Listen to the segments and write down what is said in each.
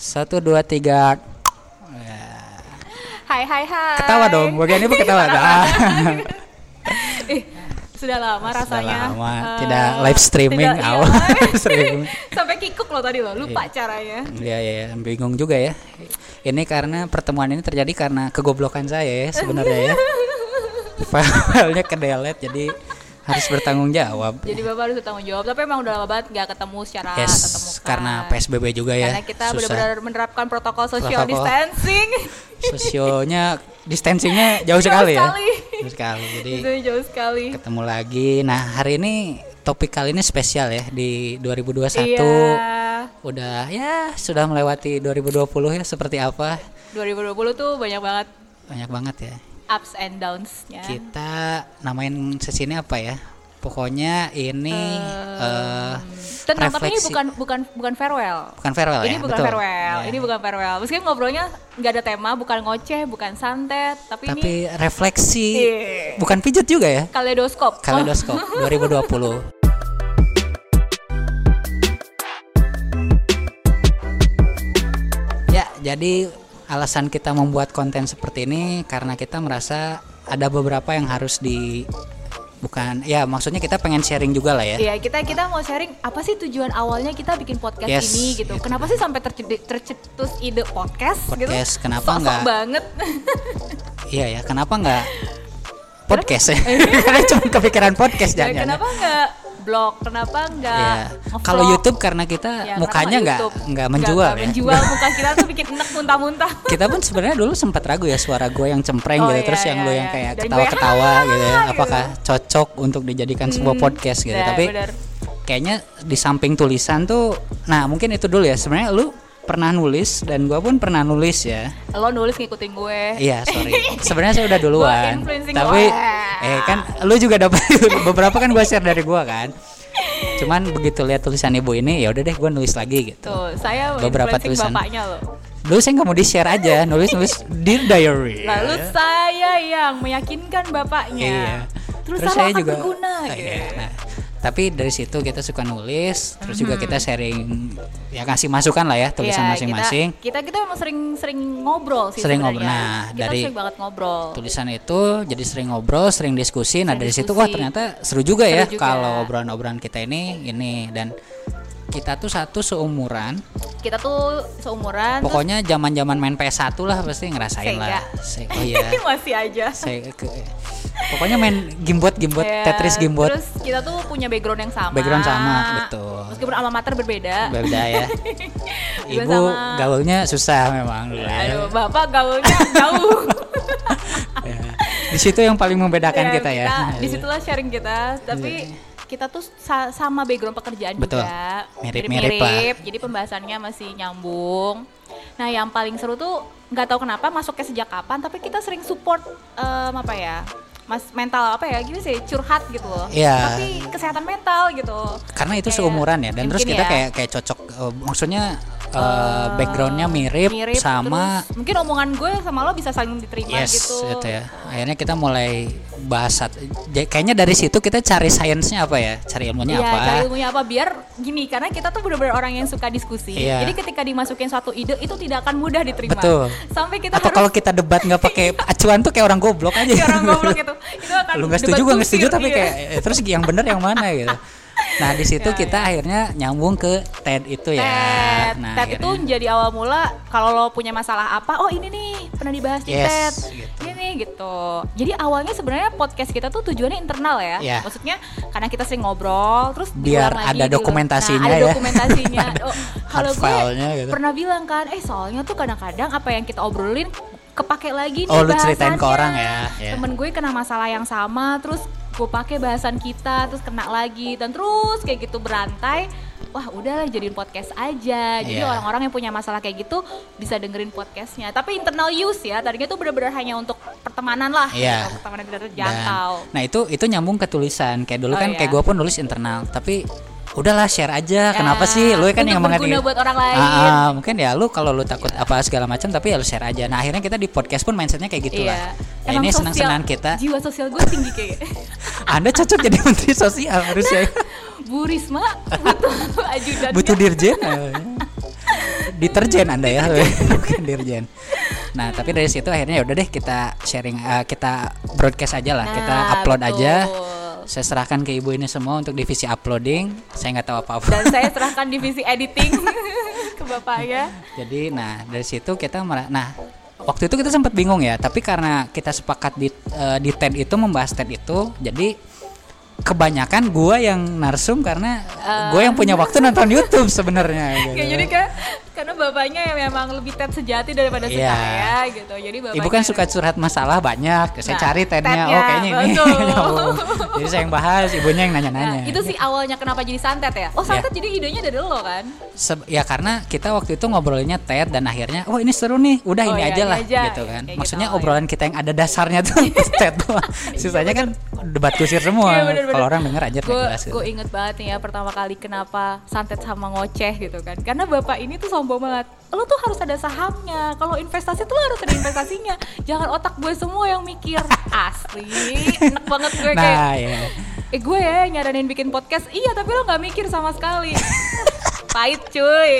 Satu dua tiga. Hai hai hai. Ketawa dong, bagian ini ketawa. Ah. Ih, sudah lama rasanya. lama eh, tidak live streaming, tidak- iya, awal live. streaming. Sampai kikuk loh tadi loh, lupa caranya. Iya ya, ya, bingung juga ya. Ini karena pertemuan ini terjadi karena kegoblokan saya ya sebenarnya ya. Filenya ke delete jadi harus bertanggung jawab. Jadi bapak harus bertanggung jawab. Tapi emang udah lama banget nggak ketemu secara Yes, muka. karena PSBB juga ya. Karena kita benar-benar menerapkan protokol social Protokol. distancing. Sosionya distancingnya jauh sekali ya. sekali. Jauh sekali. Jadi jauh sekali. ketemu lagi. Nah, hari ini topik kali ini spesial ya di 2021. Iya. Udah ya sudah melewati 2020 ya seperti apa? 2020 tuh banyak banget Banyak banget ya. Ups and downs-nya. Kita namain sesi ini apa ya? Pokoknya ini eh Tenang, tapi ini refleksi. bukan bukan bukan farewell. bukan farewell ini ya, bukan betul. farewell, Ya. ini bukan farewell. Meskipun ngobrolnya nggak ada tema, bukan ngoceh, bukan santet, tapi, ini Tapi refleksi Iya. bukan pijet juga ya? kaleidoskop. Kaleidoskop 2020. Ya, jadi alasan kita membuat konten seperti ini karena kita merasa ada beberapa yang harus di bukan ya maksudnya kita pengen sharing juga lah ya. Iya, kita kita mau sharing apa sih tujuan awalnya kita bikin podcast Yes, ini gitu. gitu. Kenapa sih sampai tercedi- tercetus ide podcast, gitu? Podcast, kenapa Sok-sok nggak- banget. Iya ya, kenapa nggak podcast ya? karena cuma kepikiran podcast Ya, jangan. kenapa nggak blog? Kenapa nggak Iya. ngevlog? Kalau YouTube karena kita Ya, mukanya kenapa nggak nggak menjual nggak ya. menjual muka kita tuh bikin enak muntah-muntah. kita pun sebenarnya dulu sempat ragu ya suara gue yang cempreng Oh, gitu iya, terus yang iya, lo iya. yang kayak ketawa-ketawa gitu ya "Ah," apakah cocok untuk dijadikan sebuah podcast gitu tapi bener. kayaknya di samping tulisan tuh nah mungkin itu dulu ya sebenarnya lu pernah nulis dan gue pun pernah nulis ya lo nulis ngikutin gue. iya sorry sebenarnya saya udah duluan tapi lo. eh kan lu juga dapat beberapa kan gue share dari gue kan cuman begitu lihat tulisan ibu ini ya udah deh gue nulis lagi gitu Tuh, saya Beberapa tulisan. bapaknya loh. dulu saya nggak mau di share aja nulis nulis dear diary Lalu saya yang meyakinkan bapaknya. Iya. Terus, Terus saya juga berguna Oh, gitu. iya. Nah, tapi dari situ kita suka nulis, terus juga Mhm. kita sharing ya kasih masukan lah ya tulisan Iya, masing-masing. Kita, kita kita memang sering-sering ngobrol sih Sering sebenarnya. ngobrol. Nah, kita dari sering banget ngobrol. Tulisan itu jadi sering ngobrol, sering diskusi. Nah, Sering dari situ diskusi. wah ternyata seru juga ya Seru juga. kalau obrolan-obrolan kita ini ini dan kita tuh satu seumuran. Kita tuh seumuran Pokoknya zaman-zaman main PS1 lah pasti ngerasain Sega. lah. Se- oh iya. masih aja. Ke- pokoknya main gimbot gimbot Iya, Tetris gimbot Terus kita tuh punya background yang sama. Background sama, betul. Meskipun alma mater berbeda. Beda ya. Ibu sama. gaulnya susah memang ya. Aduh, bapak gaulnya jauh. Ya. Di situ yang paling membedakan Ya, kita ya. Di situlah sharing kita, tapi kita tuh sa- sama background pekerjaan Betul. juga, Mirip-mirip lah. Jadi pembahasannya masih nyambung. Nah, yang paling seru tuh nggak tahu kenapa masuknya sejak kapan, tapi kita sering support em, apa ya? Mas mental apa ya gitu sih curhat gitu loh. Iya. Tapi kesehatan mental gitu. Karena itu Kayak- seumuran ya dan terus kita ya. kayak kayak cocok eh, maksudnya eh, backgroundnya mirip, sama terus mungkin omongan gue sama lo bisa saling diterima yes gitu. itu ya. Akhirnya kita mulai bahas kayaknya dari situ kita cari sainsnya apa ya? Cari ilmunya Iya, apa? cari ilmunya apa biar gini karena kita tuh benar-benar orang yang suka diskusi. Iya. Jadi ketika dimasukin suatu ide itu tidak akan mudah diterima. Betul. Sampai kita Atau harus kalau kita debat nggak pakai acuan tuh kayak orang goblok aja. kayak orang goblok gitu. Itu akan lu nggak setuju gue nggak setuju tapi iya. kayak eh, terus yang bener yang mana gitu nah di situ Ya, kita ya. akhirnya nyambung ke TED itu ya TED. nah TED itu akhirnya- jadi awal mula kalau lo punya masalah apa, oh ini nih pernah dibahas di Yes, TED. gitu. Ini nih gitu. Jadi awalnya sebenarnya podcast kita tuh tujuannya internal ya. Ya. Maksudnya karena kita sering ngobrol terus Biar lagi, ada diulang. dokumentasinya nah, ada ya. dokumentasinya. Oh, kalau gue gitu. pernah bilang kan, eh soalnya tuh kadang-kadang apa yang kita obrolin kepake lagi nih Oh, lu ceritain ke orang ya? Ya. Temen gue kena masalah yang sama terus gue pakai bahasan kita terus kena lagi dan terus kayak gitu berantai. Wah udahlah jadiin podcast aja. Jadi Iya. orang-orang yang punya masalah kayak gitu bisa dengerin podcastnya. Tapi internal use ya tadinya tuh bener-bener hanya untuk pertemanan lah. Gitu, pertemanan tidak Dan- terjangkau. nah itu itu nyambung ke tulisan. Kayak dulu Oh, kan iya. kayak gue pun nulis internal. Tapi udahlah share aja. Ya, kenapa sih? Lu kan yang mengerti buat orang lain. Ah, ah, mungkin ya lu kalau lu takut apa segala macam tapi ya lu share aja. Nah akhirnya kita di podcast pun mindsetnya kayak gitulah Iya. nah, Emang ini sosial- senang senang kita. Jiwa sosial gue tinggi kayak anda cocok jadi menteri sosial harusnya. Bu Risma butuh ajudan. butuh dirjen eh. deterjen anda ya bukan dirjen. Nah tapi dari situ akhirnya ya udah deh kita sharing eh, kita broadcast aja lah. Kita Nah, upload aja. betul. Saya serahkan ke ibu ini semua untuk divisi uploading saya nggak tahu apa-apa Dan saya serahkan divisi editing ke bapaknya. jadi nah dari situ kita mera- nah waktu itu kita sempat bingung ya tapi karena kita sepakat di eh, di TED itu membahas TED itu jadi kebanyakan gua yang narsum karena gue yang punya waktu nonton YouTube sebenarnya gitu. Ya, jadi kan karena bapaknya yang memang lebih tet sejati daripada Iya. saya gitu. Jadi bapaknya Ibu kan suka curhat masalah banyak. Saya Nah, cari. TED-nya, Oh, kayaknya ini nyambung. Jadi saya yang bahas, ibunya yang Nah, nanya-nanya. itu sih awalnya kenapa jadi santet ya? Oh, santet jadi idenya dari lo kan? Se- ya karena kita waktu itu ngobrolinnya TED dan akhirnya oh ini seru nih, udah Oh, ini iya, aja lah aja. gitu kan. Kayak Maksudnya gitu, obrolan kita yang ada dasarnya tuh TED doang. Sisanya kan debat kusir semua. Iya, bener-bener. Kalau orang denger aja Gue gitu. gue inget banget nih ya pertama kali kenapa santet sama ngoceh gitu kan. Karena bapak ini tuh sombong banget. Lo tuh harus ada sahamnya. Kalau investasi tuh lo harus ada investasinya. Jangan otak gue semua yang mikir. Asli, enak banget gue kayak Nah, ya. Eh gue ya nyaranin bikin podcast, iya tapi lo nggak mikir sama sekali. Pahit cuy.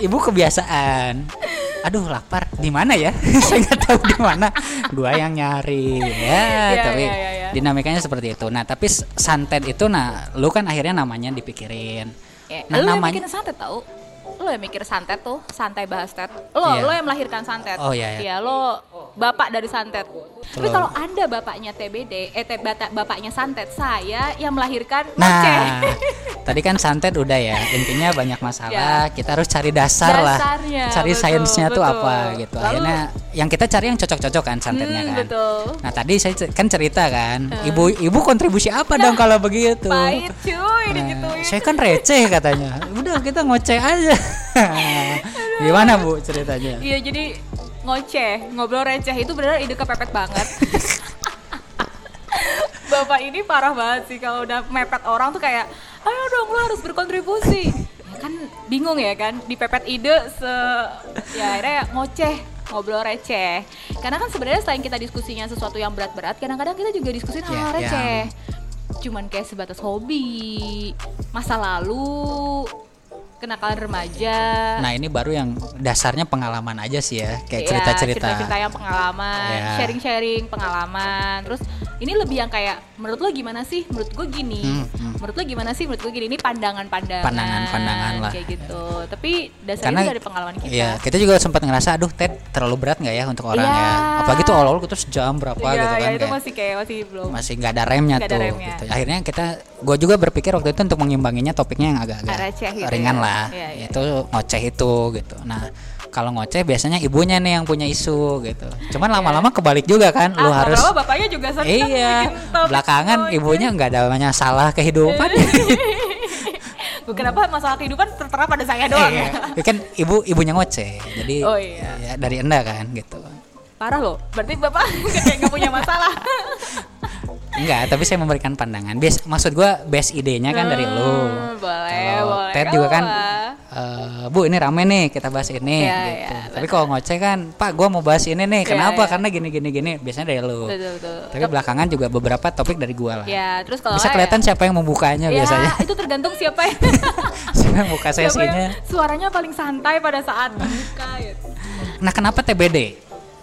Ibu kebiasaan. Aduh lapar di mana ya? Saya nggak tahu di mana. Gua yang nyari ya, Iya, tapi iya, iya, iya. dinamikanya seperti itu. Nah tapi santet itu, nah lu kan akhirnya namanya dipikirin. Ya, Nah, yang namanya- bikin santet tau? Lo yang mikir santet tuh, santai bahas tet. Lo, Iya. lo yang melahirkan santet. Oh, iya, iya. Iya, lo bapak dari santet. Tapi kalau anda bapaknya TBD, eh bapaknya santet, saya yang melahirkan. Nah, tadi kan santet udah ya. Intinya banyak masalah, kita harus cari dasar lah. Ya. Dasarnya, Cari betul, sainsnya tuh apa gitu. Lalu- Akhirnya yang kita cari yang cocok-cocok kan santetnya Hmm, kan. betul. Nah, tadi saya kan cerita kan, ibu ibu kontribusi apa dong kalau begitu? Pahit cuy, Nah, digituin. saya kan receh katanya. Udah kita ngoceh aja. Gimana Bu ceritanya? Iya jadi ngoceh, ngobrol receh itu benar ide kepepet banget. Bapak ini parah banget sih kalau udah mepet orang tuh kayak, ayo dong lo harus berkontribusi. Ya kan bingung ya kan, dipepet ide se, ya akhirnya ngoceh ngobrol receh karena kan sebenarnya selain kita diskusinya sesuatu yang berat-berat kadang-kadang kita juga diskusin hal Ya, ya. receh cuman kayak sebatas hobi masa lalu kenakalan remaja Nah, ini baru yang dasarnya pengalaman aja sih ya, kayak Iya, cerita-cerita. cerita-cerita yang pengalaman, Iya. sharing-sharing pengalaman. Terus ini lebih yang kayak menurut lo gimana sih? Menurut gue gini. Hmm, hmm. Menurut lo gimana sih? Menurut gue gini. Ini pandangan-pandangan. Pandangan-pandangan lah. Kayak gitu. Tapi dasarnya Karena dari pengalaman kita. Iya, kita juga sempat ngerasa aduh Ted terlalu berat nggak ya untuk orang Iya. ya. Apalagi tuh awal-awal jam berapa Iya, gitu iya, kan itu kayak masih kayak masih belum. masih nggak ada remnya ada tuh remnya. gitu. Akhirnya kita gue juga berpikir waktu itu untuk mengimbanginya topiknya yang agak-agak gitu ringan ya. lah. Iya, iya, itu ngoceh itu gitu. Nah, kalau ngoceh biasanya ibunya nih yang punya isu gitu. Cuman lama-lama kebalik juga kan, lu Ah, harus lama-lama bapaknya juga sering Iya, belakangan ngoceh. ibunya nggak ada masalah kehidupan. Bu, Kenapa masalah kehidupan tertera pada saya doang Iya, ya? kan ibu ibunya ngoceh. Jadi Oh, iya. ya, dari enda kan gitu. Parah loh. Berarti bapak kayak nggak punya masalah. Enggak, tapi saya memberikan pandangan. Base, maksud gua base idenya kan dari lu. Hmm, boleh, Kalau boleh. Ted juga kan, eh, Bu ini rame nih kita bahas ini. Iya, gitu. iya, tapi kalau ngoceh kan, Pak gua mau bahas ini nih. Iya, Kenapa? iya. Karena gini gini gini. Biasanya dari lu. Betul, betul. Tapi belakangan juga beberapa topik dari gua lah. Ya, terus kalau Bisa kelihatan siapa yang membukanya ya, biasanya. ya, itu tergantung siapa yang Siapa yang buka sesinya. suaranya paling santai pada saat buka gitu. Nah, kenapa TBD?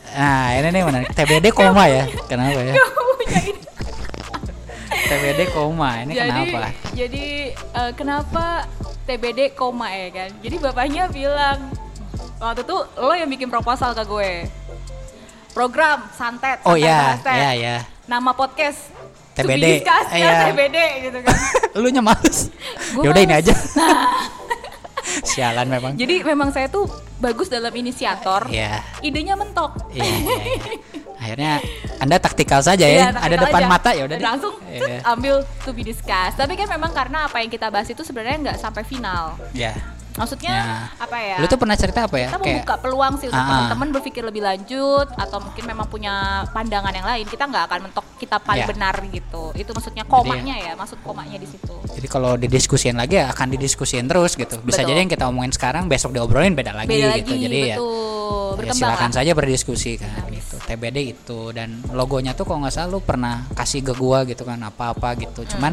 Nah, ini nih menarik. TBD koma ya. Kenapa ya? TBD koma. Ini jadi, kenapa? Jadi eh, kenapa TBD koma ya kan? Jadi bapaknya bilang waktu itu lo yang bikin proposal ke gue. Program santet, Oh iya, iya ya. Nama podcast TBD. discussed, ya, Iya. TBD gitu kan. Lu nya males. Gua Ya udah ini aja. Sialan memang. Jadi memang saya tuh bagus dalam inisiator. Iya. Idenya mentok. Iya, iya, iya. Akhirnya Anda taktikal saja ya. Ada taktikal depan aja. mata ya udah langsung cet, ambil to be discussed. Tapi kan memang karena apa yang kita bahas itu sebenarnya nggak sampai final. Ya. Maksudnya Ya. apa ya? Lu tuh pernah cerita apa ya? kita membuka peluang sih untuk Ah, ah. teman-teman berpikir lebih lanjut atau mungkin memang punya pandangan yang lain. Kita nggak akan mentok kita paling Ya. benar gitu. Itu maksudnya komanya ya, maksud komanya di situ. jadi kalau didiskusin lagi ya akan didiskusin terus gitu. Bisa Betul. jadi yang kita omongin sekarang besok diobrolin beda lagi Beda gitu. lagi, Jadi ya betul. Ya, Berkembang silakan lah. saja berdiskusi kan gitu. TBD itu dan logonya tuh kalau nggak salah lu pernah kasih ke gua gitu kan apa-apa gitu. Hmm. Cuman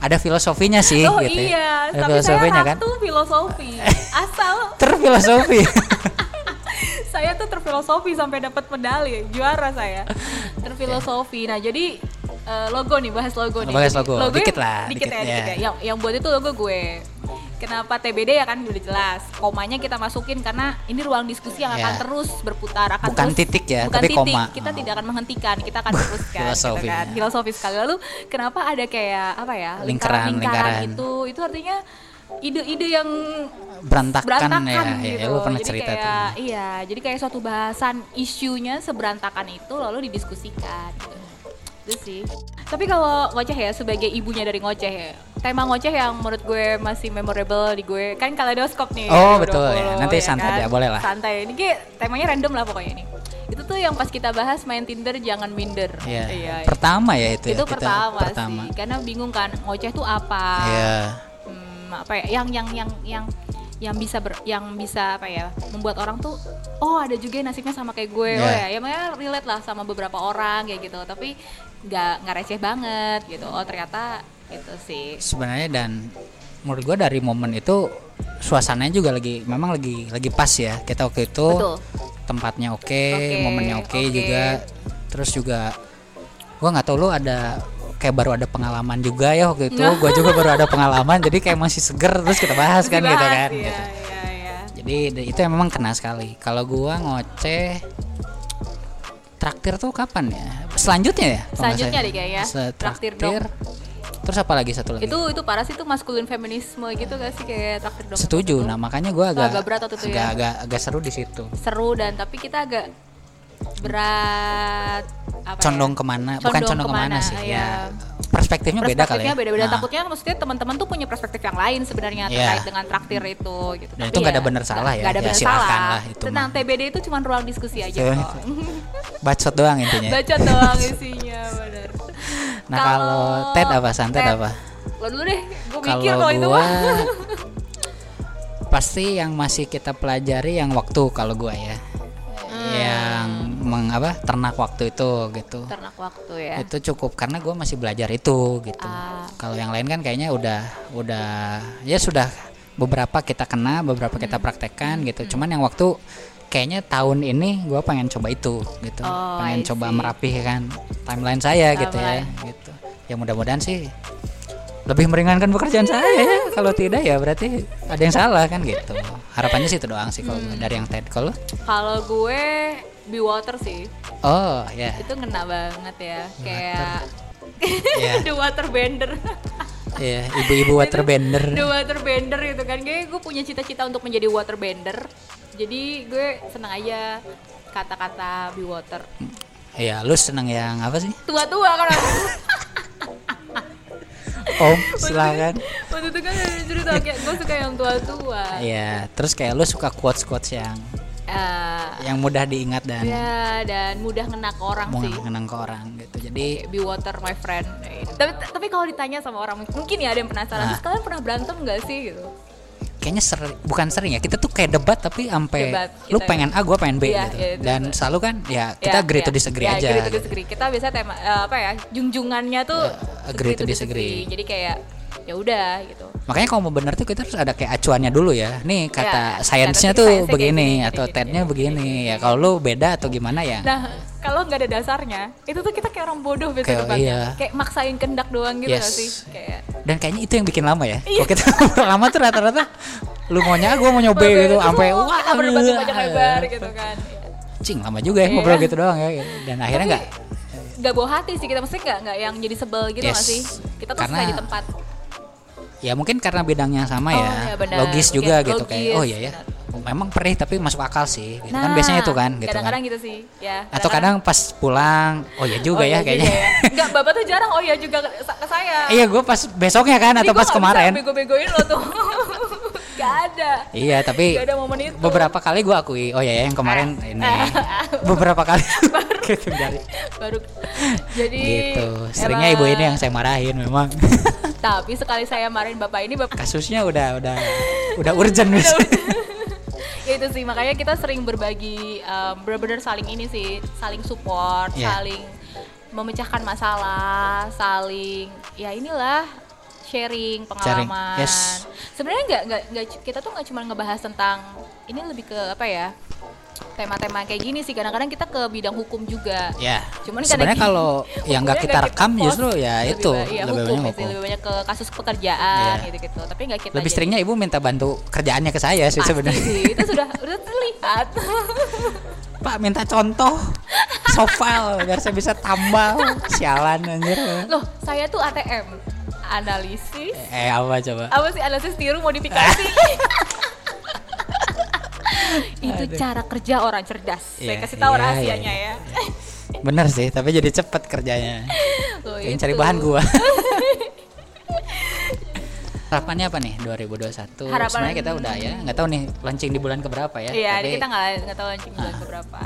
ada filosofinya sih oh gitu. ya. iya, Ada tapi saya filosofinya kan. ratu filosofi. Asal Terfilosofi. saya tuh terfilosofi sampai dapat medali juara saya terfilosofi nah jadi eh, logo nih bahas logo nih Bahas logo. Logonya Dikit lah, dikit, dikit, ya, dikit ya. ya yang yang buat itu logo gue kenapa TBD ya kan udah jelas komanya kita masukin karena ini ruang diskusi yang akan Ya. terus berputar akan Bukan terus titik ya, bukan tapi titik. koma. kita Oh. tidak akan menghentikan kita akan teruskan Filosofi, gitu kan ya. filosofi sekali lalu kenapa ada kayak apa ya Lingkaran, lingkaran. itu itu artinya ide-ide yang Berantakan, berantakan ya. gitu. Ya, lu pernah jadi cerita kayak, tuh. Iya, jadi kayak suatu bahasan isunya seberantakan itu lalu didiskusikan. Gitu. Itu sih. Tapi kalau ngoceh ya sebagai ibunya dari ngoceh ya. Tema ngoceh yang menurut gue masih memorable di gue kan kaleidoskop nih. Oh, 2020, betul ya. Nanti santai ya, boleh lah. Santai. Ini kayak temanya random lah pokoknya nih. Itu tuh yang pas kita bahas main Tinder jangan minder. Iya. iya. Pertama ya itu, itu ya. kita pertama, pertama. sih. Karena bingung kan ngoceh tuh apa? Iya. hmm, apa ya yang yang yang yang yang bisa ber, yang bisa apa ya membuat orang tuh oh ada juga yang nasibnya sama kayak gue oh Yeah. ya ya makanya relate lah sama beberapa orang kayak gitu tapi nggak nggak receh banget gitu oh ternyata itu sih Sebenarnya dan menurut gua dari momen itu suasananya juga lagi memang lagi lagi pas ya. Kita waktu itu Betul. tempatnya oke, Oke, momennya oke oke. juga. Terus juga gua nggak tahu lu ada kayak baru ada pengalaman juga ya waktu itu. Gua juga baru ada pengalaman jadi kayak masih seger terus kita bahas kan gitu Dibahas, kan. iya, gitu. iya, iya. Jadi d- itu yang memang kena sekali. Kalau gua ngoceh traktir tuh kapan ya? Selanjutnya ya? Selanjutnya deh kayaknya. Se- Traktir dong. Terus apa lagi satu lagi? itu itu parah sih itu maskulin feminisme gitu gak sih kayak traktir dong Setuju. Nah, makanya gua agak agak berat waktu itu agak, ya. agak agak seru di situ. seru dan tapi kita agak berat apa ya? Condong ke mana? Bukan condong ke mana, sih iya. ya. Perspektifnya beda kali ya. perspektifnya beda-beda Nah, takutnya maksudnya teman-teman tuh punya perspektif yang lain sebenarnya Iya. terkait dengan traktir itu gitu Dan Tapi itu nggak ada benar salah ya. nggak ada Ya, benar salah lah itu tentang mah. TBD itu cuma ruang diskusi aja kok bacot doang intinya. baca doang isinya benar Nah, kalau Ted apa? Santet apa? lo dulu deh gue mikir Kalau itu mah pasti yang masih kita pelajari yang waktu kalau gua ya. Hmm. Yang meng, apa? ternak waktu itu gitu. ternak waktu ya Itu cukup karena gua masih belajar itu gitu. Ah. Kalau yang lain kan kayaknya udah udah ya sudah beberapa kita kena, beberapa kita Hmm. praktekkan gitu. Cuman yang waktu kayaknya tahun ini gua pengen coba itu gitu. Oh, pengen coba merapihkan timeline saya gitu ya gitu. Ya mudah-mudahan sih lebih meringankan pekerjaan saya ya. Kalau tidak ya berarti ada yang salah kan gitu. Harapannya sih itu doang sih kalau Hmm. dari yang Ted kalau kalau gue be water sih oh ya itu ngena banget ya kayak Iya. the water bender ya ibu-ibu waterbender. the water bender gitu kan kayak gue punya cita-cita untuk menjadi water bender jadi gue senang aja kata-kata be water Iya, lu seneng yang apa sih? tua-tua kan. Om, silakan. waktu itu kan ada cerita kayak gue suka yang tua-tua Iya, terus kayak lu suka quotes-quotes yang Eh, yang mudah diingat dan ya dan mudah ngena ke orang mau sih ngenang ke orang gitu. Jadi be water my friend tapi tapi kalau ditanya sama orang mungkin ya ada yang penasaran Nah. terus kalian pernah berantem nggak sih gitu kayaknya sering bukan sering ya. Kita tuh kayak debat tapi sampai lu kita- pengen A, gua pengen B Iya, gitu. iya, itu dan betul. selalu kan ya kita agree to ya, disagree ya, aja. agree to gitu. disagree. Kita biasa tema eh, apa ya? Junjungannya tuh Ya, agree to disagree. Jadi kayak ya udah gitu. Makanya kalau mau bener tuh kita harus ada kayak acuannya dulu ya. Nih kata Ya, sainsnya tuh kayak begini gini, atau gini, tednya gini, begini gini, ya. Kalau lu beda atau gimana ya? Nah, kalau nggak ada dasarnya, itu tuh kita kayak orang bodoh biasa Kayak, iya. Kayak maksain kendak doang gitu Yes. sih? Kayak Dan kayaknya itu yang bikin lama ya. Iya. Kalau kita lama tuh rata-rata lu maunya A, gua mau nyoba gitu sampai wah kita berdebat panjang lebar gitu kan. Cing lama juga ya Iya. ngobrol gitu doang ya. Dan akhirnya nggak nggak bawa hati sih kita maksudnya nggak nggak yang jadi sebel gitu Yes. sih? Kita tuh Karena- di tempat. Ya mungkin karena bidangnya sama Oh, ya, iya benar. logis Mungkin juga gitu kayak logis, oh iya ya memang perih tapi masuk akal sih gitu kan. Nah, biasanya itu kan gitu kan. Kadang-kadang gitu sih, ya. atau kadang pas pulang oh ya juga Oh, ya iya kayaknya. juga ya. Enggak, Bapak tuh jarang oh ya juga ke, saya. iya gue pas besoknya kan Jadi atau pas kemarin. bego-begoin lo tuh. Gak ada. iya tapi Gak ada momen itu. beberapa kali gue akui oh ya ya, yang kemarin ini. Beberapa kali. Gitu dari. Baru jadi gitu. Seringnya emang- ibu ini yang saya marahin memang Tapi sekali saya marahin Bapak ini Bapak kasusnya udah udah udah urgent mis ya itu sih makanya kita sering berbagi em, benar-benar saling ini sih saling support Iya. saling memecahkan masalah saling ya inilah sharing pengalaman. yes. Sebenarnya nggak nggak kita tuh nggak cuma ngebahas tentang ini lebih ke apa ya tema-tema kayak gini sih. Kadang-kadang kita ke bidang hukum juga. Ya. Cuman sebenarnya kalau yang nggak kita rekam post, justru ya lebih itu iya, lebih hukum, banyak hukum. lebih banyak ke kasus pekerjaan Iya. gitu-gitu. Tapi nggak kita Lebih jadi- seringnya ibu minta bantu kerjaannya ke saya sih sebenarnya. itu sudah udah terlihat. Pak minta contoh soal biar saya bisa tambal. Sialan anjir. Loh, saya tuh ATM analisis Eh apa coba? apa sih analisis tiru modifikasi itu cara kerja orang cerdas saya Iya, kasih tahu iya, rahasianya iya, ya Bener sih, tapi jadi cepet kerjanya. Pengen itu. cari bahan gua. Harapannya apa nih 2021? Harapan- Sebenarnya kita udah ya, nggak tahu nih launching di bulan keberapa ya. iya tapi kita nggak nggak tahu launching bulan keberapa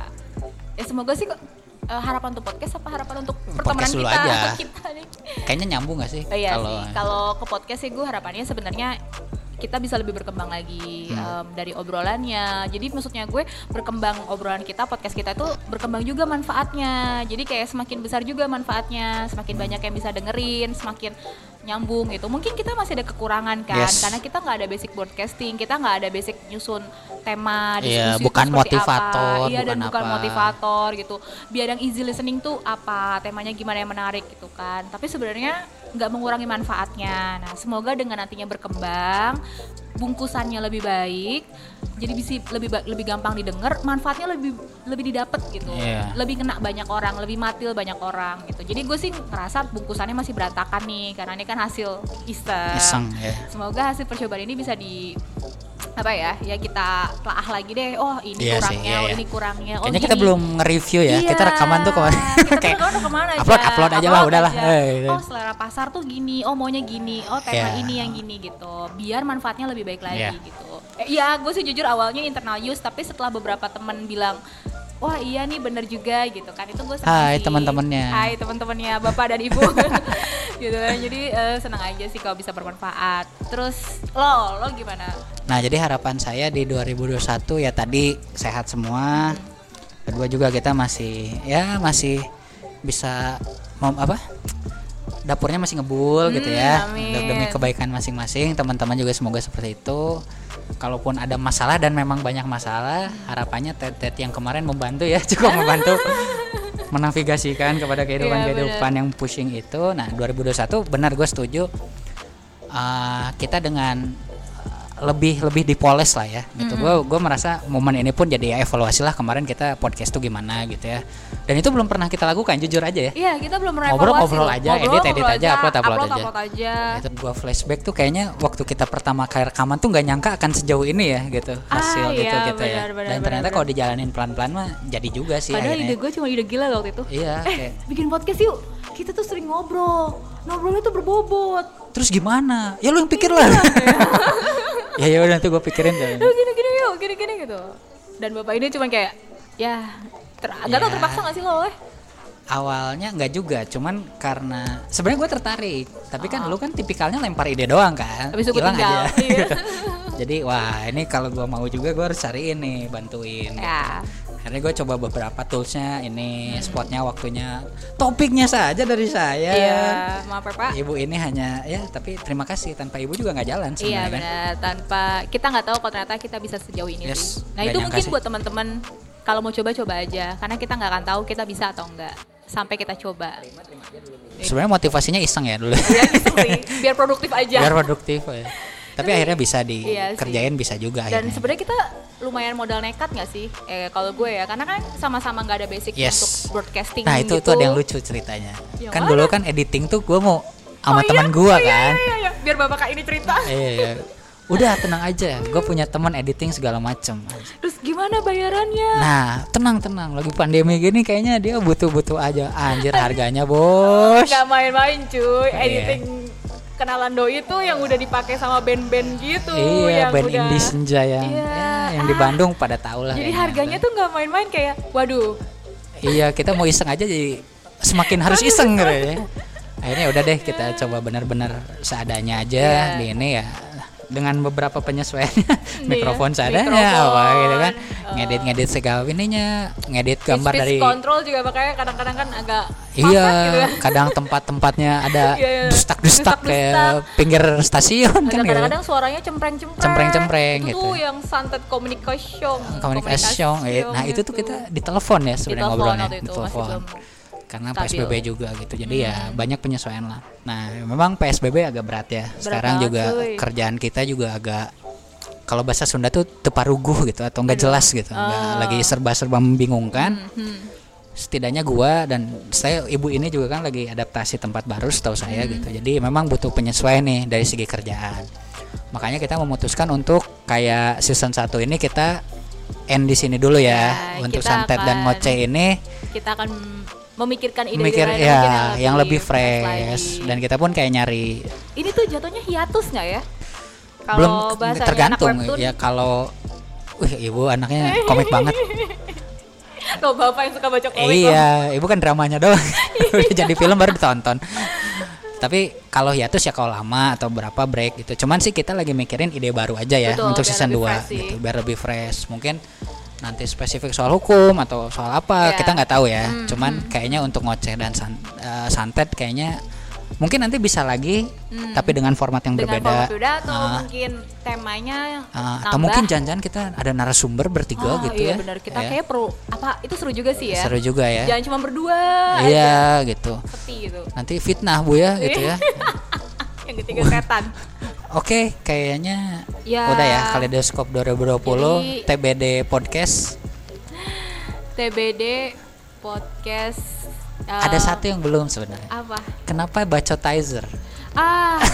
ya semoga sih kok eh, harapan untuk podcast apa harapan untuk pertemanan kita aja. kita nih kayaknya nyambung gak sih? Oh, iya kalau. Kalau ke podcast sih gue harapannya sebenarnya kita bisa lebih berkembang lagi Hmm. em, dari obrolannya. Jadi maksudnya gue berkembang obrolan kita, podcast kita itu berkembang juga manfaatnya. Jadi kayak semakin besar juga manfaatnya, semakin banyak yang bisa dengerin, semakin nyambung gitu. Mungkin kita masih ada kekurangan kan, Yes. karena kita nggak ada basic broadcasting, kita nggak ada basic nyusun tema, diskusi itu bukan motivator, apa. Iya dan bukan bukan apa. motivator gitu. Biar yang easy listening tuh apa, temanya gimana yang menarik gitu kan. Tapi sebenarnya nggak mengurangi manfaatnya. Nah, semoga dengan nantinya berkembang, bungkusannya lebih baik, jadi bisa lebih lebih gampang didengar, manfaatnya lebih lebih didapat gitu. Iya. Lebih kena banyak orang, lebih matil banyak orang gitu. Jadi gue sih ngerasa bungkusannya masih berantakan nih karena ini kan hasil iseng. iseng ya. Semoga hasil percobaan ini bisa di apa ya ya kita telah lagi deh oh ini Iya sih, kurangnya iya, oh iya. ini kurangnya oh Kayaknya kita belum nge-review ya. Iya, Kita rekaman tuh kemarin. Kayak rekaman ke mana aja upload upload aja lah udahlah. aja. Eh, gitu. oh selera pasar tuh gini oh maunya gini oh tema Iya. ini yang gini gitu biar manfaatnya lebih baik lagi Iya. gitu eh, iya gue sih jujur awalnya internal use tapi setelah beberapa temen bilang Wah iya nih bener juga gitu kan itu gue senang Hai, teman-temannya. Hai teman-temannya bapak dan ibu gitu kan jadi eh, senang aja sih kalau bisa bermanfaat terus lo lo gimana Nah, jadi harapan saya di 2021 ya tadi sehat semua. Kedua juga kita masih ya masih bisa mau apa? Dapurnya masih ngebul gitu ya. Hmm, amin. Demi kebaikan masing-masing, teman-teman juga semoga seperti itu. Kalaupun ada masalah dan memang banyak masalah, harapannya tet yang kemarin membantu ya, cukup membantu menavigasikan kepada kehidupan-kehidupan yang pushing itu. Nah, 2021 benar gue setuju. Uh, kita dengan lebih lebih dipoles lah ya gitu. Gue gue merasa momen ini pun jadi ya evaluasi lah kemarin kita podcast tuh gimana gitu ya. Dan itu belum pernah kita lakukan jujur aja ya. Iya kita belum pernah Ngobrol- ngobrol aja, edit- edit ngobrol aja, upload- upload aja. upload aja. Itu gue flashback tuh kayaknya waktu kita pertama kali rekaman tuh nggak nyangka akan sejauh ini ya gitu hasil Ah, gitu iya, gitu ya. benar, benar, Dan benar, ternyata kalau dijalanin pelan-pelan mah jadi juga sih Padahal akhirnya. ide gue cuma ide gila waktu itu. Iya, Eh kayak bikin podcast yuk. Kita tuh sering ngobrol. Ngobrolnya tuh berbobot. Terus gimana? Ya lu yang pikir lah. ya ya udah nanti gue pikirin deh. Gini gini yuk gini gini gitu. Dan bapak ini cuma kayak ya ter tau Ya. terpaksa gak sih lo eh? Awalnya nggak juga cuman karena sebenarnya gue tertarik tapi Oh. kan lu kan tipikalnya lempar ide doang kan Habis itu Hilang aja iya. jadi wah ini kalau gue mau juga gue harus cari ini bantuin Ya. akhirnya gue coba beberapa toolsnya ini spotnya waktunya topiknya saja dari saya Iya, maaf ya Pak. ibu ini hanya ya tapi terima kasih tanpa ibu juga nggak jalan Iya sebenarnya kan benar, tanpa kita nggak tahu kalau ternyata kita bisa sejauh ini Yes, sih. Nah itu mungkin sih. buat teman-teman kalau mau coba coba aja, karena kita nggak akan tahu kita bisa atau enggak sampai kita coba. sebenarnya motivasinya iseng ya dulu Ya sih, biar produktif aja. biar produktif ya. tapi akhirnya bisa Iya dikerjain bisa juga Dan akhirnya sebenarnya kita lumayan modal nekat nggak sih? Eh kalau gue ya, karena kan sama-sama nggak ada basic Yes. untuk broadcasting. Nah itu gitu. tuh ada yang lucu ceritanya. Yang kan mana? dulu kan editing tuh gue mau sama Oh iya? teman gue Oh iya, kan. Iya, iya, iya. Biar bapak kak ini cerita. Iya, iya. Udah tenang aja, gue punya teman editing segala macem. Terus gimana bayarannya? Nah tenang tenang, lagi pandemi gini kayaknya dia butuh butuh aja. Anjir harganya bos. Nggak main-main cuy, Iya. editing kenalan doi itu yang udah dipakai sama band-band gitu Iya yang band udah indie senja yang, Iya. ya, yang di Bandung pada tahu lah. jadi kayaknya. harganya tuh nggak main-main kayak waduh Iya kita mau iseng aja jadi semakin harus iseng gitu ya. Akhirnya udah deh kita coba benar-benar seadanya aja Iya. di ini ya dengan beberapa penyesuaian Iya, mikrofon seadanya apa gitu kan ngedit-ngedit segala ininya ngedit gambar Speech dari control juga makanya kadang-kadang kan agak iya gitu kan. kadang tempat-tempatnya ada Iya, iya. dustak-dustak kayak Dustak-dustak. pinggir stasiun kan gitu kadang-kadang suaranya cempreng-cempreng. Cempreng-cempreng itu gitu. yang santet communication. komunikasi eh, nah itu tuh kita di telepon ya sebenarnya ngobrolnya waktu karena stabil. PSBB juga gitu. Jadi ya banyak penyesuaian lah. Nah memang PSBB agak berat ya. Sekarang banget, juga cuy. kerjaan kita juga agak kalau bahasa Sunda tuh teparuguh gitu atau nggak jelas gitu. Nggak lagi serba-serba membingungkan. Hmm. setidaknya gua dan saya ibu ini juga kan lagi adaptasi tempat baru setahu saya Hmm. gitu. Jadi memang butuh penyesuaian nih dari segi kerjaan. Makanya kita memutuskan untuk kayak season 1 ini kita end di sini dulu ya, Ya, untuk santet dan akan ngoceh ini. Kita akan memikirkan ide mikir lain ya mungkin yang lebih fresh fresh lagi. dan kita pun kayak nyari ini tuh jatuhnya hiatus nggak ya? belum Kalau bahasanya tergantung ya kalau Wih, ibu anaknya komik banget. Kalau bapak yang suka baca komik. iya, ibu kan dramanya doang. Udah jadi film baru ditonton. Tapi kalau hiatus ya kalau lama atau berapa break gitu. Cuman sih kita lagi mikirin ide baru aja ya Betul, untuk season lebih 2 fresh sih. gitu, biar lebih fresh. Mungkin nanti spesifik soal hukum atau soal apa Ya. kita nggak tahu ya. Hmm, Cuman kayaknya untuk ngoceh dan san- eh, santet kayaknya mungkin nanti bisa lagi tapi dengan format yang Hmm. dengan berbeda. berbeda atau Ah. mungkin temanya Ah, atau mungkin jangan-jangan kita ada narasumber bertiga Ah, gitu iya ya. benar kita Ya. kayak perlu apa itu seru juga sih ya Seru juga ya. jangan cuma berdua Iya gitu. sepi gitu Nanti fitnah Bu ya gitu ya. yang ketiga setan Oke, kayaknya Ya. udah ya Kaleidoskop 2020 Jadi- TBD podcast. TBD podcast eh, Ada satu yang belum sebenarnya. apa Kenapa bacotizer? ah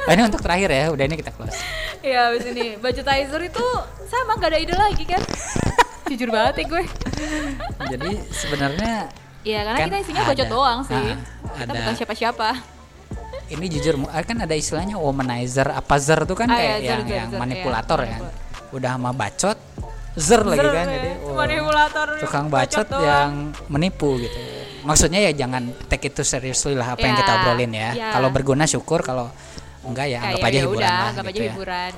Oh, ini untuk terakhir ya. Udah ini kita close. ya abis ini Bacutizer itu sama gak ada ide lagi kan jujur banget ya gue Jadi sebenarnya Iya karena Kan kita isinya bacot doang sih Ah, kita ada. bukan siapa-siapa ini jujur mu- kan ada istilahnya womanizer apa zer tuh kan Ah, kayak iya, zer, yang, zer, yang zer, manipulator iya, ya. Udah sama bacot zer lagi Zer, kan ya. jadi wah, manipulator tukang bacot bacot yang menipu gitu. Maksudnya ya jangan take itu seriously lah apa yang Ya, kita obrolin ya. ya. Kalau berguna syukur, kalau enggak ya anggap Kayak aja ya hiburan udah, lah anggap gitu aja ya. hiburan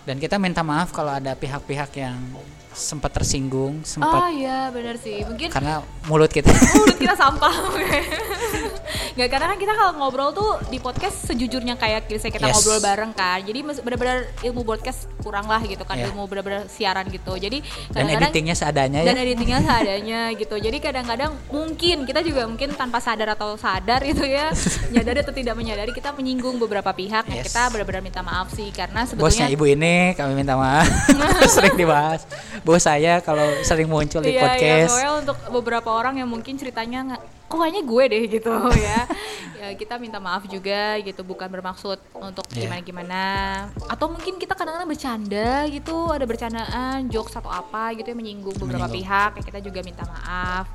Dan kita minta maaf kalau ada pihak-pihak yang sempat tersinggung, oh sempat iya benar sih mungkin karena mulut kita mulut kita sampah nggak karena kan kita kalau ngobrol tuh di podcast sejujurnya kayak kita Yes. ngobrol bareng kan jadi benar-benar ilmu podcast kurang lah gitu kan Iya. ilmu benar-benar siaran gitu jadi dan editingnya seadanya dan ya. editingnya seadanya gitu jadi kadang-kadang mungkin kita juga mungkin tanpa sadar atau sadar itu ya menyadari atau tidak menyadari kita menyinggung beberapa pihak yang Yes. kita benar-benar minta maaf sih karena Bosnya sebetulnya ibu ini kami minta maaf sering dibahas. Bos saya kalau sering muncul di Iya, iya, podcast. pokoknya untuk beberapa orang yang mungkin ceritanya kok kayaknya gue deh gitu ya. ya kita minta maaf juga gitu, bukan bermaksud untuk Iya. gimana-gimana. Atau mungkin kita kadang-kadang bercanda gitu, ada bercandaan, jokes atau apa gitu yang menyinggung beberapa Menyinggung. pihak, ya kita juga minta maaf.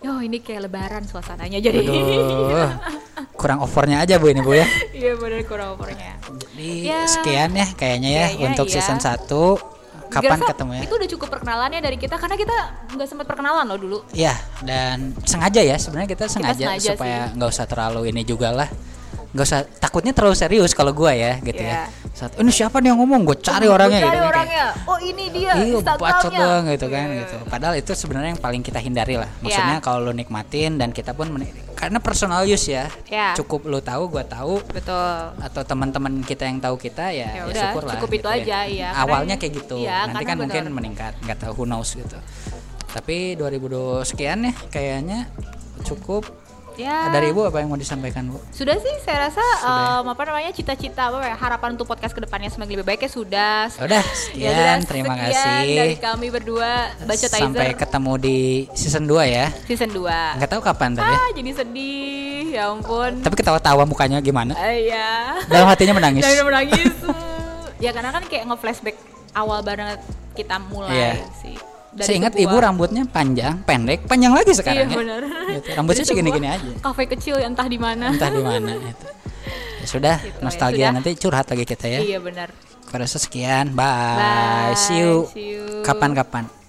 Yo ini kayak lebaran suasananya jadi. Aduh, kurang overnya aja bu ini bu ya. Iya benar kurang opornya. Jadi Ya. sekian ya kayaknya ya Kayaknya untuk iya. season 1 Kapan Gerasa ketemu ya? Itu udah cukup perkenalannya dari kita karena kita nggak sempat perkenalan loh dulu. Ya dan sengaja ya sebenarnya kita sengaja, sengaja supaya nggak usah terlalu ini juga lah. Nggak usah takutnya terlalu serius kalau gua ya gitu ya. Iya. Saat ini siapa nih yang ngomong? Gue cari orangnya Cari gitu. kan, kayak, orangnya. Oh ini dia Iya, Instagramnya. bacot doang gitu kan Iya. gitu. Padahal itu sebenarnya yang paling kita hindari lah. Maksudnya Iya. kalau lu nikmatin dan kita pun meni- karena personal use ya. Iya. Cukup lu tahu, gua tahu Betul. atau teman-teman kita yang tahu kita ya, Ya ya, udah, syukur lah. cukup itu gitu aja, ya. iya. Awalnya kayak gitu. iya, Nanti kan mungkin benar. meningkat, nggak tahu who knows gitu. Tapi 2020 sekian ya kayaknya cukup. Ya. Dari Ibu apa yang mau disampaikan, Bu? Sudah sih saya rasa Sudah. em, apa namanya cita-cita apa ya harapan untuk podcast ke depannya semakin lebih baik ya sudah. Udah, Ya sekian. sudah, terima sekian kasih. dari kami berdua baca Sampai ketemu di season 2 ya. season 2. Nggak tahu kapan tadi. ya. Ah, jadi sedih. Ya ampun. Tapi ketawa-tawa mukanya gimana? Ah, iya. Dalam hatinya menangis. Jangan menangis. ya karena kan kayak nge-flashback awal banget kita mulai Iya. sih. Dari Saya ingat ibu rambutnya panjang, pendek, panjang lagi sekarang Iya ya. benar. Gitu. Rambutnya segini-gini aja. Kafe kecil entah di mana. Entah di mana itu. Ya sudah, Gitu, ya nostalgia sudah. nanti curhat lagi kita ya. Iya benar. Pada sekian, bye. See you See you. kapan-kapan.